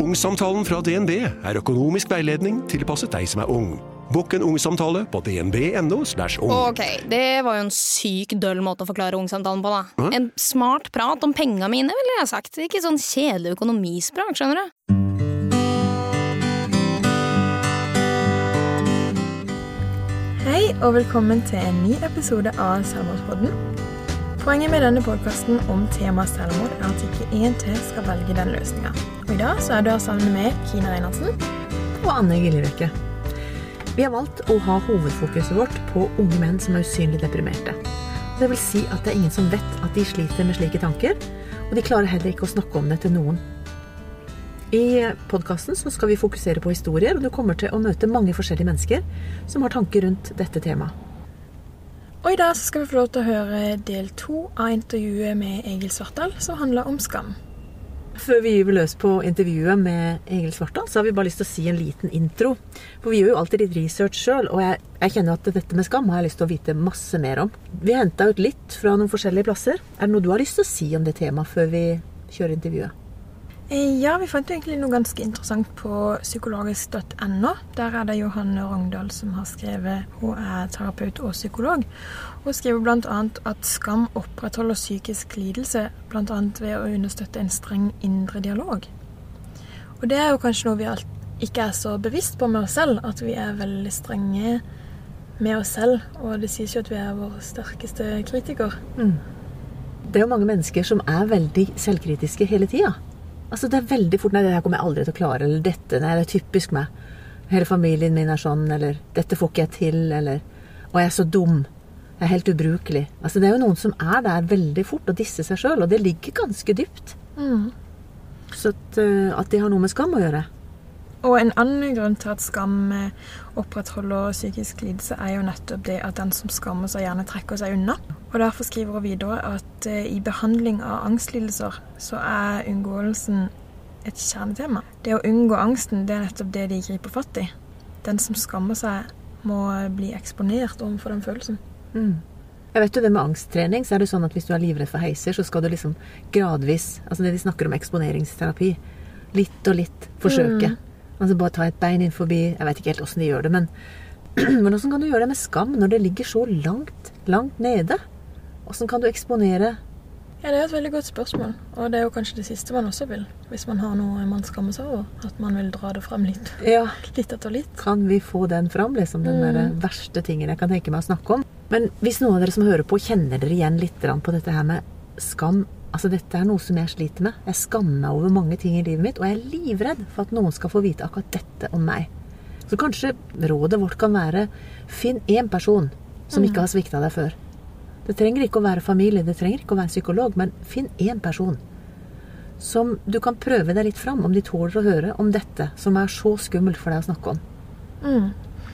Ungsamtalen fra DNB er økonomisk veiledning tilpasset deg som er ung. Bukk en ungsamtale på dnb.no. ung. Ok, det var jo en syk døll måte å forklare ungsamtalen på, da. En smart prat om penga mine, ville jeg sagt. Ikke sånn kjedelig økonomisprat, skjønner du. Hei og velkommen til en ny episode av Selvmordspodden. Poenget med denne podkasten om temaet selvmord er at ikke én til skal velge den løsninga. Og i dag så er du her sammen med Kina Reinertsen. og Anne Giljevekke. Vi har valgt å ha hovedfokuset vårt på unge menn som er usynlig deprimerte. Det vil si at det er ingen som vet at de sliter med slike tanker, og de klarer heller ikke å snakke om det til noen. I podkasten skal vi fokusere på historier, og du kommer til å møte mange forskjellige mennesker som har tanker rundt dette temaet. Og i dag skal vi få lov til å høre del to av intervjuet med Egil Svartdal, som handler om skam. Før vi gyver løs på intervjuet med Egil Svartdal, så har vi bare lyst til å si en liten intro. For vi gjør jo alltid litt research sjøl, og jeg, jeg kjenner at dette med skam har jeg lyst til å vite masse mer om. Vi henta ut litt fra noen forskjellige plasser. Er det noe du har lyst til å si om det temaet før vi kjører intervjuet? Eh, Ja, vi fant jo egentlig noe ganske interessant på psykologisk.no. Der er det Johanne Rogndal som har skrevet, hun er terapeut og psykolog, Hun skriver bl.a. at skam opprettholder psykisk lidelse, bl.a. ved å understøtte en streng indre dialog. Og det er jo kanskje noe vi ikke er så bevisst på med oss selv, at vi er veldig strenge med oss selv, og det sies jo at vi er vår sterkeste kritiker. Det er jo mange mennesker som er veldig selvkritiske hele tida. Altså, det er veldig fort Nei, det her kommer jeg aldri til å klare. Eller dette Nei, det er typisk meg. Hele familien min er sånn. Eller dette får ikke jeg til. Eller Og jeg er så dum. Jeg er helt ubrukelig. Altså, det er jo noen som er der veldig fort og disser seg sjøl, og det ligger ganske dypt. Så at, eh, at de har noe med skam å gjøre. Og en annen grunn til at skam eh, opprettholder psykisk lidelse, er jo nettopp det at den som skammer seg, gjerne trekker seg unna. Og Derfor skriver hun videre at eh, i behandling av angstlidelser så er unngåelsen et kjernetema. Det å unngå angsten, det er nettopp det de griper fatt i. Den som skammer seg, må bli eksponert overfor den følelsen. Jeg vet jo det med angsttrening, så er det sånn at hvis du er livredd for heiser, så skal du liksom gradvis Altså det de snakker om eksponeringsterapi. Litt og litt forsøke. Altså bare ta et bein inn forbi Jeg vet ikke helt åssen de gjør det, men Men åssen kan du gjøre det med skam når det ligger så langt, langt nede? Åssen kan du eksponere Ja, Det er et veldig godt spørsmål, og det er jo kanskje det siste man også vil. Hvis man har noe man skammer seg over. At man vil dra det frem litt, Ja, litt etter litt. kan vi få den fram? Liksom den der verste tingen jeg kan tenke meg å snakke om. Men hvis noen av dere som hører på, kjenner dere igjen litt på dette her med skam Altså, dette er noe som jeg sliter med. Jeg skammer meg over mange ting i livet mitt, og jeg er livredd for at noen skal få vite akkurat dette om meg. Så kanskje rådet vårt kan være finn én person som ikke har svikta deg før. Det trenger ikke å være familie, det trenger ikke å være psykolog, men finn én person som du kan prøve deg litt fram, om de tåler å høre om dette som er så skummelt for deg å snakke om.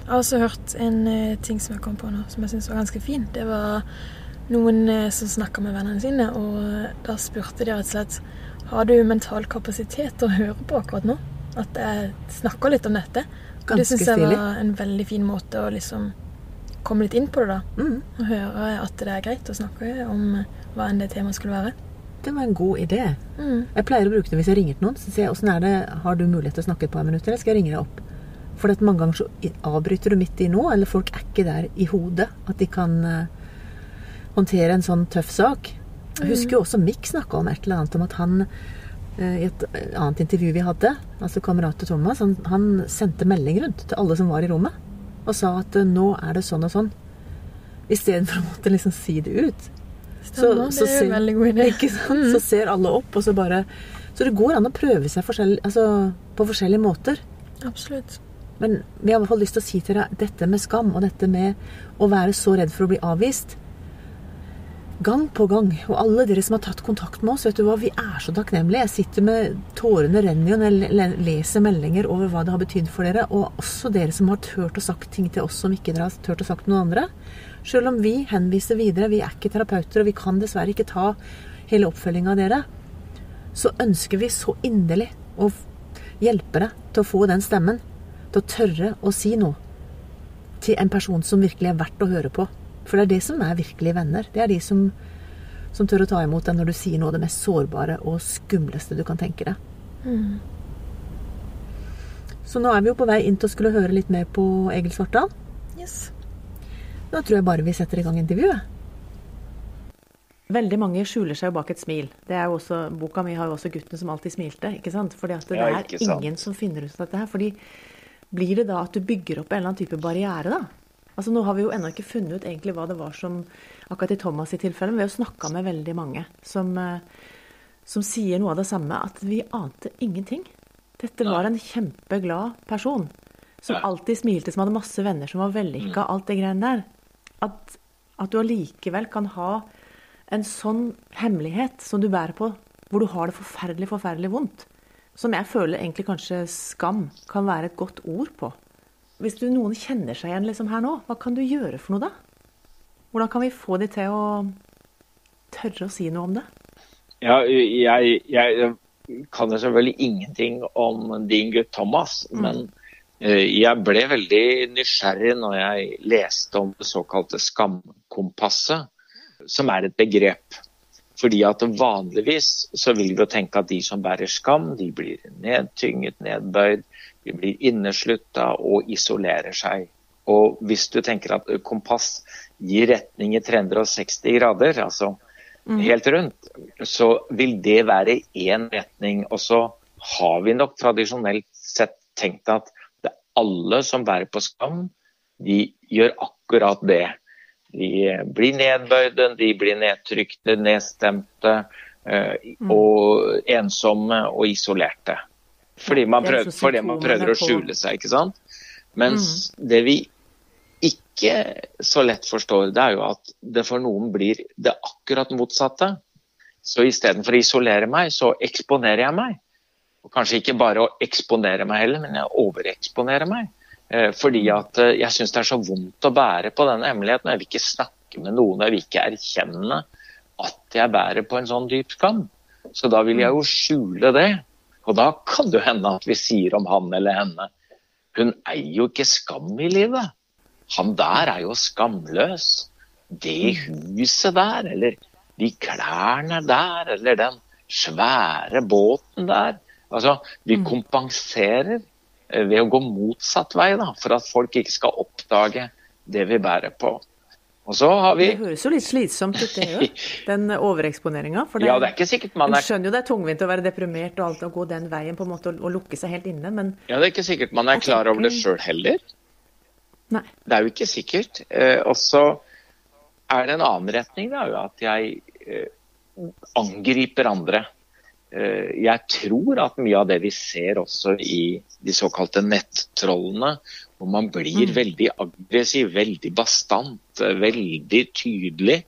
Jeg har også hørt en eh, ting som jeg kom på nå, som jeg syns var ganske fin. Det var noen eh, som snakka med vennene sine, og eh, da spurte de rett og slett har du mental kapasitet til å høre på akkurat nå. At jeg snakker litt om dette. Ganske det syns jeg var en veldig fin måte å liksom komme litt inn på det, da. Mm. Og høre at det er greit å snakke om hva enn det temaet skulle være. Det var en god idé. Mm. Jeg pleier å bruke det hvis jeg ringer til noen. Så sier jeg åssen er det, har du mulighet til å snakke et par minutter, eller skal jeg ringe deg opp? For mange ganger så avbryter du midt i nå, eller folk er ikke der i hodet at de kan eh, håndtere en sånn tøff sak. Jeg husker jo også Mick snakka om et eller annet om at han eh, i et annet intervju vi hadde, altså kamerat til Thomas, han, han sendte melding rundt til alle som var i rommet, og sa at eh, nå er det sånn og sånn. Istedenfor å måtte liksom si det ut. Stemmer, det er veldig god idé. Ikke sant? Så ser alle opp, og så bare Så det går an å prøve seg forskjell, altså, på forskjellige måter. Absolutt. Men vi har i hvert fall lyst til å si til deg dette med skam, og dette med å være så redd for å bli avvist. Gang på gang. Og alle dere som har tatt kontakt med oss, vet du hva, vi er så takknemlige. Jeg sitter med tårene renner jo når jeg leser meldinger over hva det har betydd for dere. Og også dere som har turt å sagt ting til oss som ikke dere har turt å sagt til noen andre. Selv om vi henviser videre, vi er ikke terapeuter, og vi kan dessverre ikke ta hele oppfølginga av dere, så ønsker vi så inderlig å hjelpe deg til å få den stemmen. Til å tørre å si noe til en person som virkelig er verdt å høre på. For det er det som er virkelige venner. Det er de som, som tør å ta imot deg når du sier noe av det mest sårbare og skumleste du kan tenke deg. Så nå er vi jo på vei inn til å skulle høre litt mer på Egil Svartdal. Yes. Da tror jeg bare vi setter i gang intervjuet. Veldig mange skjuler seg jo bak et smil. Det er jo også, Boka mi har jo også 'Gutten som alltid smilte'. ikke sant? Fordi at det Ja, er ikke sant. ingen som finner ut av dette her. fordi blir det da at du bygger opp en eller annen type barriere, da? Altså Nå har vi jo ennå ikke funnet ut egentlig hva det var som Akkurat i Thomas' i tilfelle, men vi har snakka med veldig mange som, eh, som sier noe av det samme. At vi ante ingenting. Dette var en kjempeglad person. Som alltid smilte, som hadde masse venner, som var vellykka, alt det greiene der. At, at du allikevel kan ha en sånn hemmelighet som du bærer på, hvor du har det forferdelig, forferdelig vondt. Som jeg føler egentlig kanskje skam kan være et godt ord på. Hvis du, noen kjenner seg igjen liksom her nå, hva kan du gjøre for noe da? Hvordan kan vi få de til å tørre å si noe om det? Ja, jeg, jeg kan jo selvfølgelig ingenting om din gutt Thomas, men eh, jeg ble veldig nysgjerrig når jeg leste om det såkalte skamkompasset, som er et begrep. Fordi at vanligvis så vil vi jo tenke at de som bærer skam, de blir nedtynget, nedbøyd, de blir inneslutta og isolerer seg. Og hvis du tenker at kompass gir retning i 360 grader, altså helt rundt, så vil det være én retning. Og så har vi nok tradisjonelt sett tenkt at det er alle som bærer på skam, de gjør akkurat det. De blir nedbøyde, de blir nedtrykte, nedstemte eh, og ensomme og isolerte. Fordi man, er prøver, fordi man prøver å skjule seg, ikke sant. Mens det vi ikke så lett forstår, det er jo at det for noen blir det akkurat motsatte. Så istedenfor å isolere meg, så eksponerer jeg meg. Og kanskje ikke bare å eksponere meg heller, men jeg overeksponerer meg. Eh, fordi at eh, jeg syns det er så vondt å bære på denne hemmeligheten. Jeg vil ikke snakke med noen, jeg vil ikke erkjenne at jeg bærer på en sånn dyp skam. Så da vil jeg jo skjule det. Og da kan det jo hende at vi sier om han eller henne Hun eier jo ikke skam i livet. Han der er jo skamløs. Det huset der, eller de klærne der, eller den svære båten der. Altså, vi kompenserer eh, ved å gå motsatt vei, da, for at folk ikke skal oppdage det vi bærer på. Og så har vi Det høres jo litt slitsomt ut, det òg. Den overeksponeringa. For det, Ja, det er ikke sikkert man er... er skjønner jo det er tungvint å være deprimert og alt å gå den veien på en måte og, og lukke seg helt inne, men Ja, det er ikke sikkert man er klar over det sjøl heller. nei. Det er jo ikke sikkert. Eh, og så er det en annen retning, da, at jeg eh, angriper andre. Eh, jeg tror at mye av det vi ser også i de såkalte nettrollene, hvor man blir veldig aggressiv, veldig bastant, eh, veldig tydelig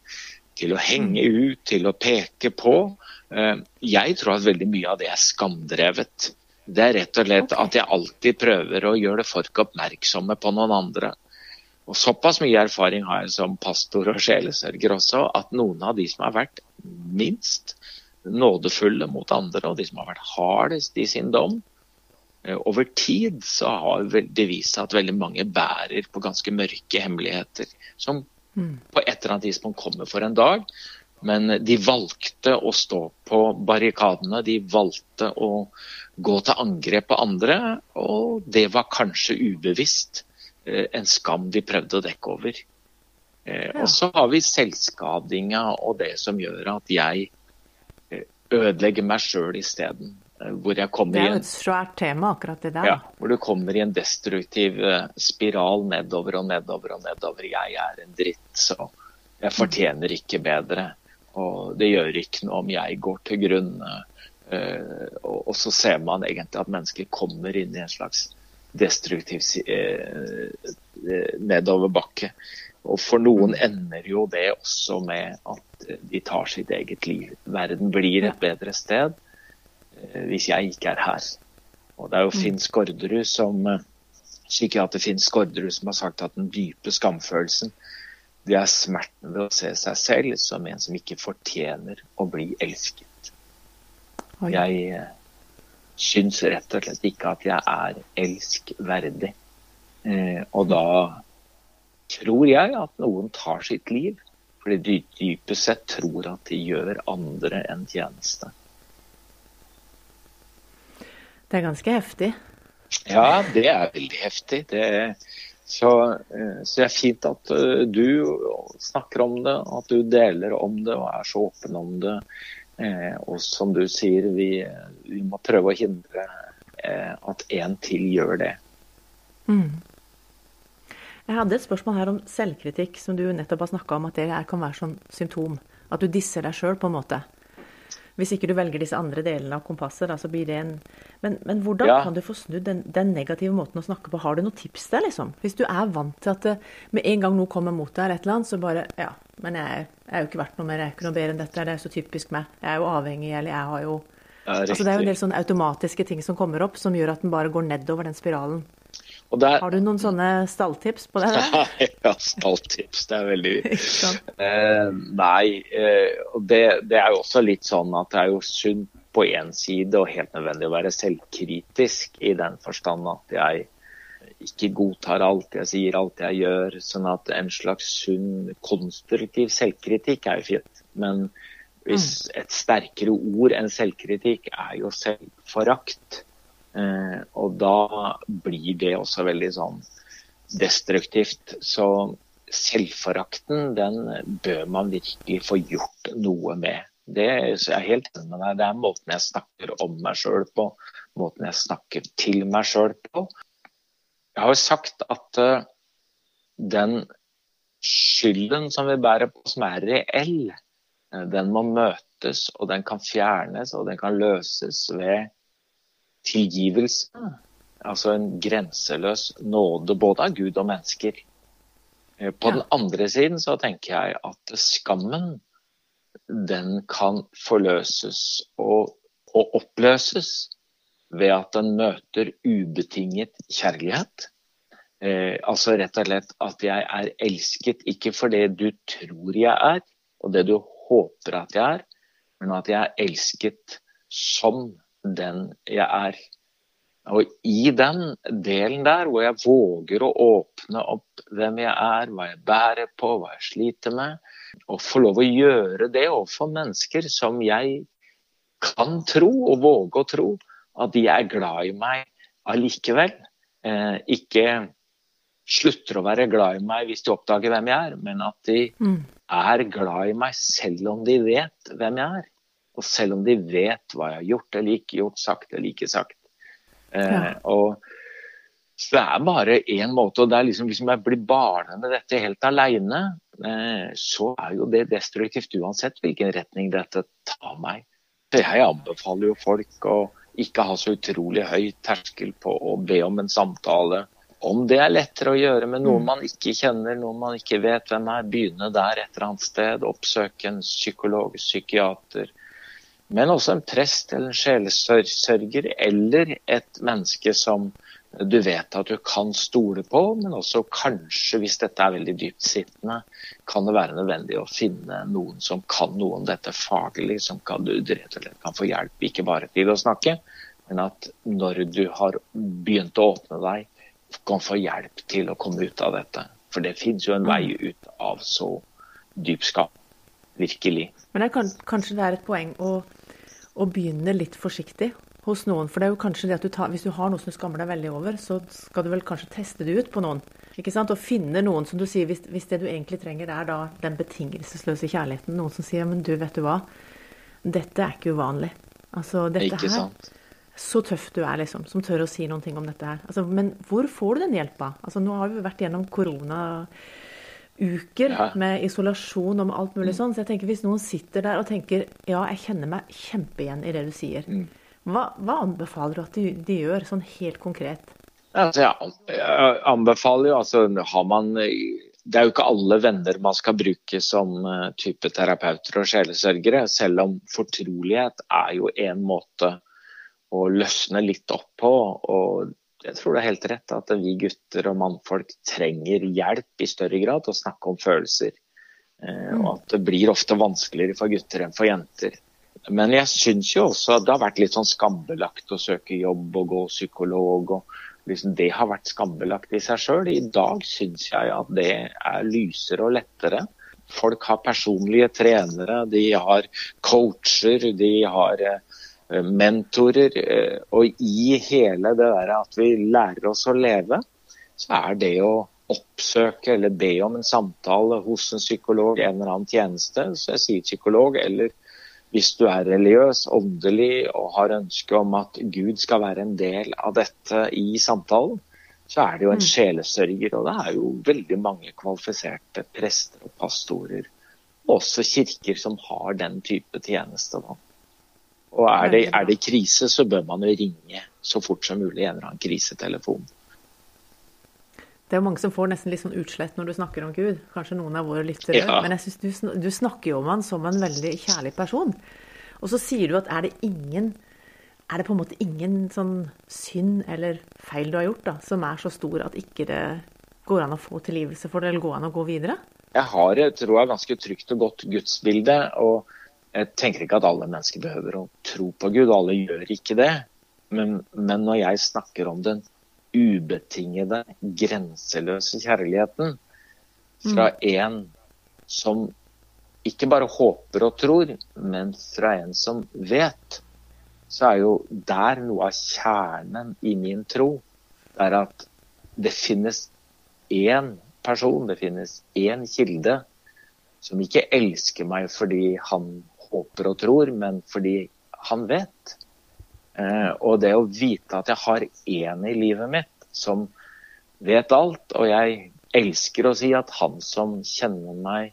til å henge ut, til å peke på. Eh, Jeg tror at veldig mye av det er skamdrevet. Det er rett og slett at jeg alltid prøver å gjøre folk oppmerksomme på noen andre. Og Såpass mye erfaring har jeg som pastor og sjelesørger også, at noen av de som har vært minst nådefulle mot andre, og de som har vært hardest i sin dom, eh, over tid så har det vist seg at veldig mange bærer på ganske mørke hemmeligheter, som på et eller annet tidspunkt kommer for en dag. Men de valgte å stå på barrikadene, de valgte å gå til angrep på andre, og det var kanskje ubevisst eh, en skam de prøvde å dekke over. Ja. Og så har vi selvskadinga og det som gjør at jeg ødelegger meg sjøl isteden. eh, Hvor jeg Det er jo et svært tema, akkurat det der. ja, hvor du kommer i en destruktiv eh, spiral nedover og nedover og nedover. Jeg er en dritt, så jeg fortjener ikke bedre. Og det gjør ikke noe om jeg går til grunne. Eh, og, så ser man egentlig at mennesker kommer inn i en slags destruktiv nedoverbakke. Og for noen ender jo det også med at eh, de tar sitt eget liv. Verden blir et bedre sted eh, hvis jeg ikke er her. Og det er jo Finn Skårderud som eh, psykiater Finn Skårderud som har sagt at den dype skamfølelsen det er smerten ved å se seg selv som en som ikke fortjener å bli elsket. Jeg syns rett og slett ikke at jeg er elskverdig. Og da tror jeg at noen tar sitt liv fordi de dypest sett tror at de gjør andre en tjeneste. Det er ganske heftig. Ja, det er veldig heftig. Det er, så, eh, så, det er fint at uh, du snakker om det, at du deler om det og er så åpen om det. Eh, og som du sier, vi, vi må prøve å hindre eh, at en til gjør det. Mm. Jeg hadde et spørsmål her om selvkritikk, som du nettopp har snakka om at det kan være sånn symptom. At du disser deg sjøl, på en måte. Hvis ikke du velger disse andre delene av kompasset, da, så blir det en Men, men hvordan ja. kan du få snudd den, den, negative måten å snakke på? Har du noen tips der, liksom? Hvis du er vant til at det, med en gang noe kommer mot deg, eller et eller annet, så bare Ja, men jeg, jeg er jo ikke verdt noe mer, jeg er ikke noe bedre enn dette, det er så typisk meg. Jeg er jo avhengig, eller jeg har jo ja, altså Det er jo en del sånne automatiske ting som kommer opp, som gjør at den bare går nedover den spiralen. Der, har du noen sånne stalltips på det? ja, stalltips. Det er veldig eh, Nei. Eh, det, det, er jo også litt sånn at det er jo sunt på én side og helt nødvendig å være selvkritisk i den forstand at jeg ikke godtar alt jeg sier, alt jeg gjør. Sånn at en slags sunn, konstruktiv selvkritikk er jo fint. Men hvis mm. et sterkere ord enn selvkritikk er jo selvforakt, og da blir det også veldig sånn destruktivt. Så selvforakten, den bør man virkelig få gjort noe med. Det jeg er helt enig med deg. Det er måten jeg snakker om meg sjøl på, måten jeg snakker til meg sjøl på. Jeg har jo sagt at uh, den skylden som vi bærer på, som er reell, uh, den må møtes, og den kan fjernes, og den kan løses ved tilgivelse. Altså en grenseløs nåde både av Gud og mennesker. Eh, på den andre siden så tenker jeg at skammen den kan forløses og, og oppløses ved at den møter ubetinget kjærlighet. Eh, altså rett og slett at jeg er elsket ikke for det du tror jeg er, og det du håper at jeg er, men at jeg er elsket som den jeg er. Og i den delen der hvor jeg våger å åpne opp hvem jeg er, hva jeg bærer på, hva jeg sliter med, og få lov å gjøre det overfor mennesker som jeg kan tro, og våge å tro, at de er glad i meg allikevel. Eh, ikke slutter å være glad i meg hvis de oppdager hvem jeg er, men at de mm. er glad i meg selv om de vet hvem jeg er. Og selv om de vet hva jeg har gjort eller ikke gjort, sagt eller ikke sagt. Eh, ja. og så det er bare én måte, og det er liksom hvis jeg blir barnende dette helt alene, eh, så er jo det destruktivt uansett hvilken retning dette tar meg. Så jeg anbefaler jo folk å ikke ha så utrolig høy terskel på å be om en samtale. Om det er lettere å gjøre med noen mm. man ikke kjenner, noen man ikke vet hvem er, begynne der et eller annet sted. Oppsøke en psykolog, psykiater, men også en prest eller en sjelesørger eller et menneske som du vet at du kan stole på, men også kanskje, hvis dette er veldig dyptsittende, kan det være nødvendig å finne noen som kan noe om dette faglig, som kan du rett og slett kan få hjelp, ikke bare til å snakke, men at når du har begynt å åpne deg, kan få hjelp til å komme ut av dette. For det finnes jo en vei ut av så dyp skap. Virkelig. Men det kan, kanskje det er et poeng å å begynne litt forsiktig hos noen. For det er jo kanskje det at du tar, hvis du har noe som du skammer deg veldig over, så skal du vel kanskje teste det ut på noen. Ikke sant? Og finne noen som du sier, hvis, hvis det du egentlig trenger er da den betingelsesløse kjærligheten. Noen som sier men du, vet du hva, dette er ikke uvanlig. Altså dette ikke her sant. Så tøff du er, liksom, som tør å si noen ting om dette her. Altså, men hvor får du den hjelpa? Altså, nå har vi vært gjennom korona uker ja. med isolasjon og med alt mulig mm. sånn. Så jeg tenker hvis noen sitter der og tenker ja, jeg kjenner meg kjempeigjen i det du sier. Mm. Hva, hva, anbefaler du at de, de, gjør, sånn helt konkret? Altså, jeg anbefaler jo altså har man Det er jo ikke alle venner man skal bruke som uh, type terapeuter og sjelesørgere, selv om fortrolighet er jo en måte å løsne litt opp på. og jeg tror det er helt rett at vi gutter og mannfolk trenger hjelp i større grad til å snakke om følelser. Eh, og at det blir ofte vanskeligere for gutter enn for jenter. Men jeg syns jo også at det har vært litt sånn skambelagt å søke jobb og gå psykolog. og liksom Det har vært skambelagt i seg sjøl. I dag syns jeg at det er lysere og lettere. Folk har personlige trenere, de har coacher, de har eh, mentorer. Og i hele det der at vi lærer oss å leve, så er det å oppsøke eller be om en samtale hos en psykolog, en eller annen tjeneste, så jeg sier psykolog, eller hvis du er religiøs, åndelig og har ønske om at Gud skal være en del av dette i samtalen, så er det jo en mm. sjelesørger. Og det er jo veldig mange kvalifiserte prester og pastorer, og også kirker, som har den type tjeneste. Da. Og er det, er det krise, så bør man jo ringe så fort som mulig en eller annen krisetelefon. Det er jo mange som får nesten litt sånn utslett når du snakker om Gud. Kanskje noen av våre lyttere. Ja. Men jeg synes du, du, snakker jo om han som en veldig kjærlig person. Og så sier du at er det ingen Er det på en måte ingen sånn synd eller feil du har gjort, da, som er så stor at ikke det går an å få tilgivelse for det, eller går an å gå videre? Jeg har et tror jeg, ganske trygt og godt gudsbilde. Og jeg tenker ikke at alle mennesker behøver å tro på Gud, alle gjør ikke det. Men, men når jeg snakker om den ubetingede, grenseløse kjærligheten fra mm. en som ikke bare håper og tror, men fra en som vet, så er jo der noe av kjernen i min tro. Det er at det finnes én person, det finnes én kilde, som ikke elsker meg fordi han håper og tror, men fordi han vet. Eh, og det å vite at jeg har én i livet mitt som vet alt, og jeg elsker å si at han som kjenner meg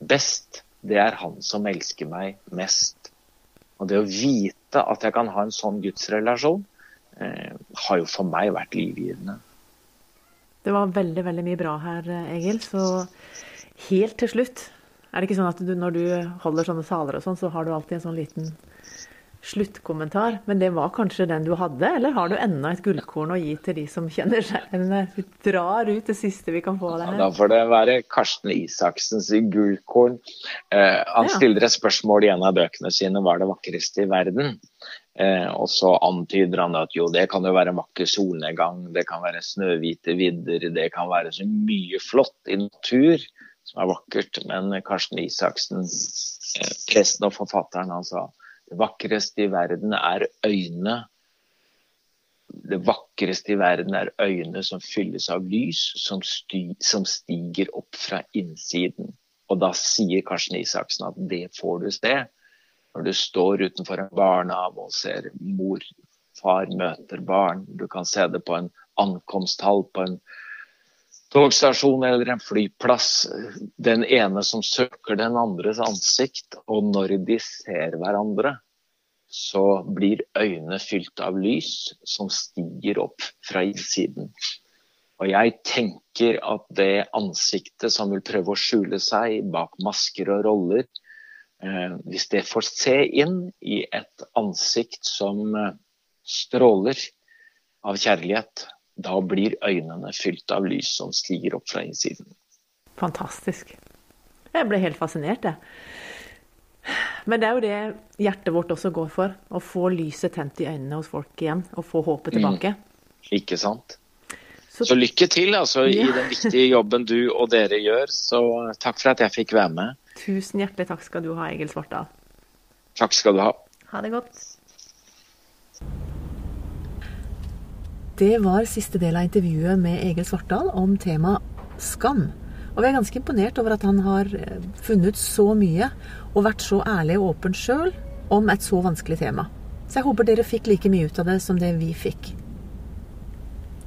best, det er han som elsker meg mest. Og det å vite at jeg kan ha en sånn gudsrelasjon, eh, har jo for meg vært livgivende. Det var veldig, veldig mye bra her, Egil. Så helt til slutt, er det ikke sånn at du, når du holder sånne saler og sånn, så har du alltid en sånn liten sluttkommentar, men det var kanskje den du hadde? Eller har du enda et gullkorn å gi til de som kjenner seg? Vi drar ut det siste vi kan få av det her. Ja, da får det være Karsten Isaksens gullkorn. Eh, han ja. stiller et spørsmål i en av bøkene sine hva er det vakreste i verden? Eh, og så antyder han at jo, det kan jo være vakker solnedgang, det kan være snøhvite vidder, det kan være så mye flott i natur som er vakkert. Men Karsten Isaksen, eh, presten og forfatteren, han sa det vakreste i verden er øyne. Det vakreste i verden er øyne som fylles av lys, som, som stiger opp fra innsiden. Og da sier Karsten Isaksen at det får du sted. når du står utenfor en barnehage og ser mor, far møter barn. Du kan se det på en ankomsthall på en togstasjon eller en flyplass. Den ene som søker den andres ansikt. Og når de ser hverandre, så blir øynene fylt av lys som stiger opp fra innsiden. Og jeg tenker at det ansiktet som vil prøve å skjule seg bak masker og roller, eh, hvis det får se inn i et ansikt som eh, stråler av kjærlighet, da blir øynene fylt av lys som stiger opp fra innsiden. Fantastisk. Jeg ble helt fascinert, jeg. Men det er jo det hjertet vårt også går for. Å få lyset tent i øynene hos folk igjen, og få håpet tilbake. Mm. Ikke sant. Så, så lykke til altså, ja. i den viktige jobben du og dere gjør. Så takk for at jeg fikk være med. Tusen hjertelig takk skal du ha, Egil Svartdal. Takk skal du ha. Ha det godt. Det var siste del av intervjuet med Egil Svartdal om temaet skam. Og vi er ganske imponert over at han har eh, funnet så mye og vært så ærlig og åpen sjøl om et så vanskelig tema. Så jeg håper dere fikk like mye ut av det som det vi fikk.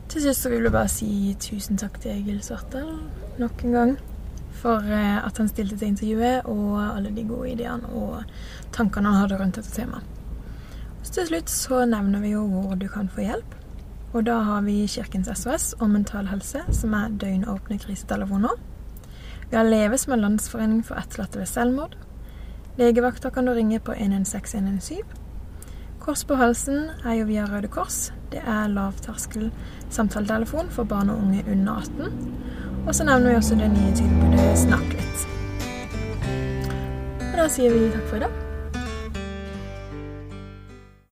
Til sist vil jeg bare si tusen takk til Egil Svartdal nok en gang. For eh, at han stilte til intervjuet, og alle de gode ideene og tankene han hadde rundt dette temaet. Så til slutt så nevner vi jo hvor du kan få hjelp. Og da har vi Kirkens SOS og Mental Helse, som er døgnåpne krisetelefoner. Vi har Leve, som er landsforening for etterlatte ved selvmord. Legevakta kan du ringe på 116117. Kors på halsen er jo via Røde Kors. Det er lavterskel samtaletelefon for barn og unge under 18. Og så nevner vi også det nye tilbudet Snakk litt. Og da sier vi takk for i dag.